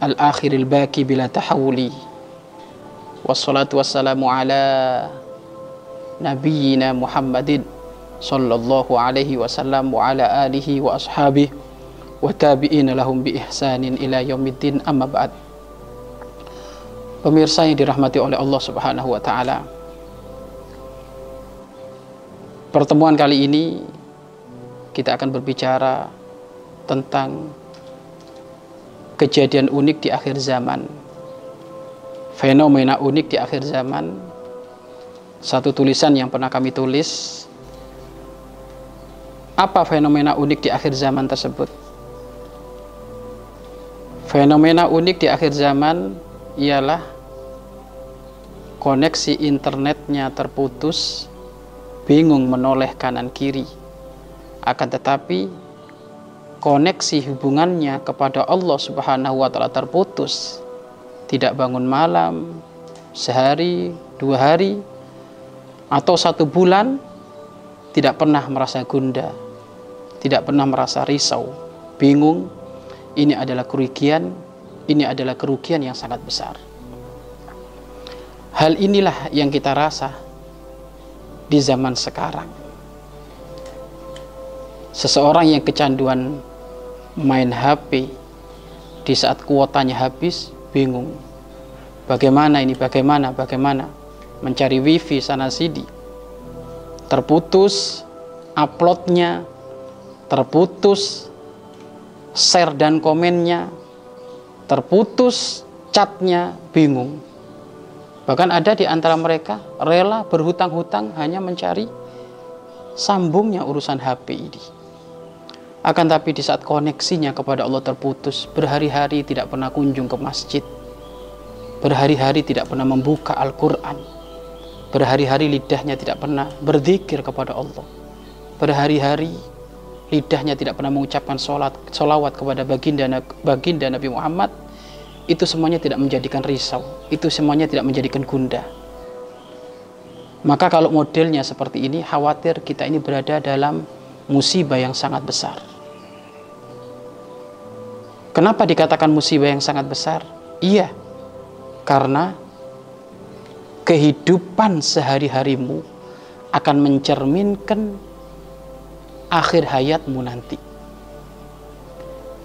Al-akhiril baki bila tahawuli. Wassalatu wassalamu ala nabiyyina Muhammadin sallallahu alaihi wasallam wa ala alihi wa ashabihi wa tabi'ina lahum bi ihsanin. Pemirsa yang dirahmati oleh Allah Subhanahu wa taala. Pertemuan kali ini kita akan berbicara tentang kejadian unik di akhir zaman. Fenomena unik di akhir zaman. Satu tulisan yang pernah kami tulis. Apa fenomena unik di akhir zaman tersebut? Fenomena unik di akhir zaman ialah koneksi internetnya terputus, bingung menoleh kanan kiri. Akan tetapi koneksi hubungannya kepada Allah Subhanahu wa taala terputus. Tidak bangun malam, sehari, dua hari, atau satu bulan tidak pernah merasa gundah, tidak pernah merasa risau, bingung, ini adalah kerugian, ini adalah kerugian yang sangat besar. Hal inilah yang kita rasa di zaman sekarang. Seseorang yang kecanduan main HP di saat kuotanya habis, bingung. Bagaimana ini? Bagaimana? Bagaimana? Mencari wifi sana sini. Terputus uploadnya, terputus share dan komennya terputus, catnya bingung. Bahkan ada di antara mereka rela berhutang-hutang hanya mencari sambungnya urusan HP ini. Akan tapi di saat koneksinya kepada Allah terputus, berhari-hari tidak pernah kunjung ke masjid. Berhari-hari tidak pernah membuka Al-Quran. Berhari-hari lidahnya tidak pernah berzikir kepada Allah. Berhari-hari lidahnya tidak pernah mengucapkan sholat, sholawat kepada baginda, baginda Nabi Muhammad, itu semuanya tidak menjadikan risau, itu semuanya tidak menjadikan gundah. Maka kalau modelnya seperti ini, khawatir kita ini berada dalam musibah yang sangat besar. Kenapa dikatakan musibah yang sangat besar? Iya, karena kehidupan sehari-harimu akan mencerminkan akhir hayatmu nanti.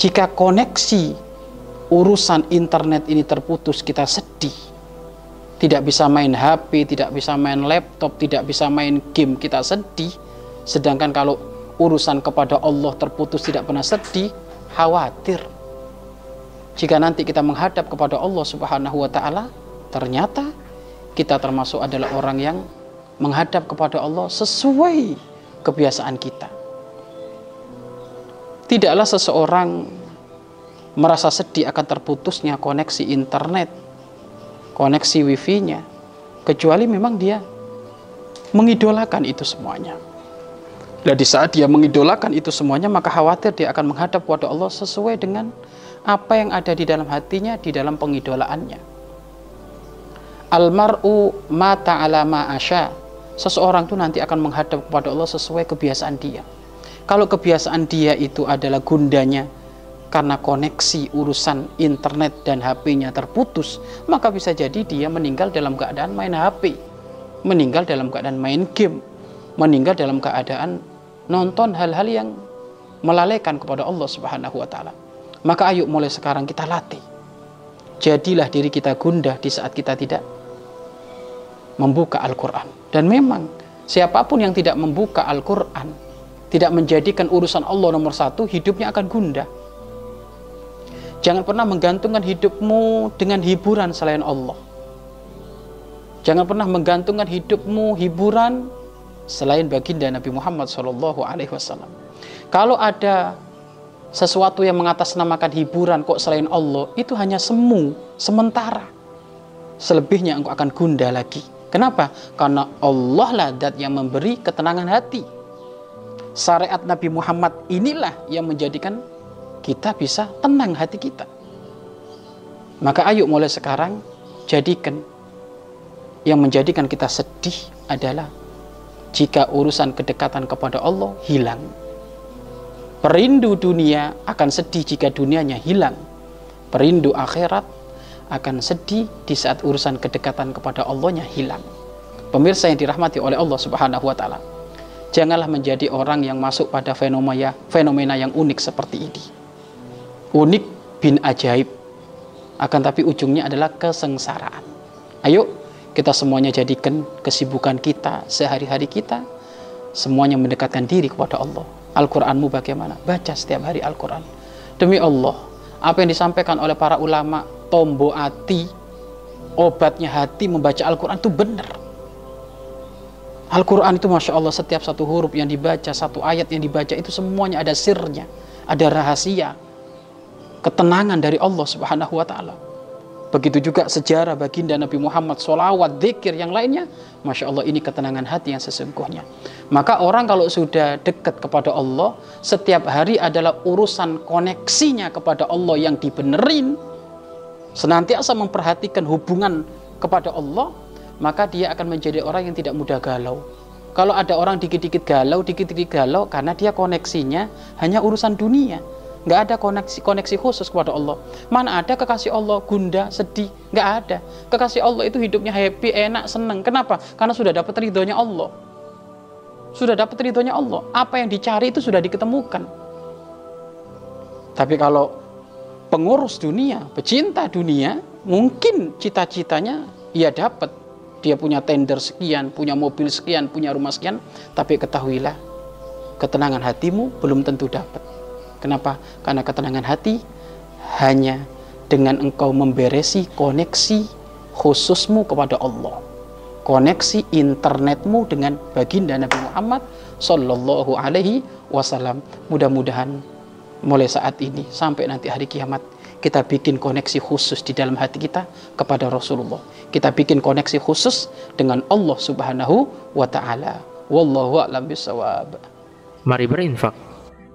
Jika koneksi urusan internet ini terputus, kita sedih. Tidak bisa main HP, tidak bisa main laptop, tidak bisa main game, kita sedih. Sedangkan kalau urusan kepada Allah terputus tidak pernah sedih, khawatir. Jika nanti kita menghadap kepada Allah Subhanahu wa taala, ternyata kita termasuk adalah orang yang menghadap kepada Allah sesuai kebiasaan kita Tidaklah seseorang merasa sedih akan terputusnya koneksi internet, koneksi wifi-nya, kecuali memang dia mengidolakan itu semuanya. Dan di saat dia mengidolakan itu semuanya, maka khawatir dia akan menghadap kepada Allah sesuai dengan apa yang ada di dalam hatinya, di dalam pengidolaannya. Almaru mata alama asya. Seseorang itu nanti akan menghadap kepada Allah sesuai kebiasaan dia. Kalau kebiasaan dia itu adalah gundanya karena koneksi urusan internet dan HP-nya terputus, maka bisa jadi dia meninggal dalam keadaan main HP, meninggal dalam keadaan main game, meninggal dalam keadaan nonton hal-hal yang melalaikan kepada Allah Subhanahu wa taala. Maka ayo mulai sekarang kita latih. Jadilah diri kita gundah di saat kita tidak membuka Al-Qur'an. Dan memang siapa pun yang tidak membuka Al-Qur'an tidak menjadikan urusan Allah nomor satu, hidupnya akan gundah. Jangan pernah menggantungkan hidupmu dengan hiburan selain Allah. Jangan pernah menggantungkan hidupmu hiburan selain baginda Nabi Muhammad Wasallam. Kalau ada sesuatu yang mengatasnamakan hiburan kok selain Allah itu hanya semu, sementara. Selebihnya engkau akan gunda lagi. Kenapa? Karena Allah lah dat yang memberi ketenangan hati. Syariat Nabi Muhammad inilah yang menjadikan kita bisa tenang hati kita. Maka ayo mulai sekarang jadikan yang menjadikan kita sedih adalah jika urusan kedekatan kepada Allah hilang. Perindu dunia akan sedih jika dunianya hilang. Perindu akhirat akan sedih di saat urusan kedekatan kepada Allahnya hilang. Pemirsa yang dirahmati oleh Allah Subhanahu wa taala. Janganlah menjadi orang yang masuk pada fenomena fenomena yang unik seperti ini. Unik bin ajaib. Akan tapi ujungnya adalah kesengsaraan. Ayo kita semuanya jadikan kesibukan kita sehari-hari kita semuanya mendekatkan diri kepada Allah Al-Quranmu bagaimana? Baca setiap hari Al-Quran. Demi Allah, apa yang disampaikan oleh para ulama, tombo hati, obatnya hati membaca Al-Quran itu benar. Al-Quran itu Masya Allah setiap satu huruf yang dibaca, satu ayat yang dibaca itu semuanya ada sirnya, ada rahasia, ketenangan dari Allah Subhanahu wa Ta'ala. Begitu juga sejarah baginda Nabi Muhammad, solawat, zikir yang lainnya. Masya Allah ini ketenangan hati yang sesungguhnya. Maka orang kalau sudah dekat kepada Allah, setiap hari adalah urusan koneksinya kepada Allah yang dibenerin. Senantiasa memperhatikan hubungan kepada Allah, maka dia akan menjadi orang yang tidak mudah galau. Kalau ada orang dikit-dikit galau, dikit-dikit galau, karena dia koneksinya hanya urusan dunia nggak ada koneksi koneksi khusus kepada Allah. Mana ada kekasih Allah gunda sedih? Nggak ada. Kekasih Allah itu hidupnya happy enak seneng. Kenapa? Karena sudah dapat ridhonya Allah. Sudah dapat ridhonya Allah. Apa yang dicari itu sudah diketemukan. Tapi kalau pengurus dunia pecinta dunia mungkin cita-citanya ia dapat. Dia punya tender sekian punya mobil sekian punya rumah sekian. Tapi ketahuilah ketenangan hatimu belum tentu dapat Kenapa? Karena ketenangan hati hanya dengan engkau memberesi koneksi khususmu kepada Allah. Koneksi internetmu dengan baginda Nabi Muhammad Sallallahu Alaihi Wasallam. Mudah-mudahan mulai saat ini sampai nanti hari kiamat kita bikin koneksi khusus di dalam hati kita kepada Rasulullah. Kita bikin koneksi khusus dengan Allah Subhanahu wa taala. Wallahu a'lam bisawab. Mari berinfak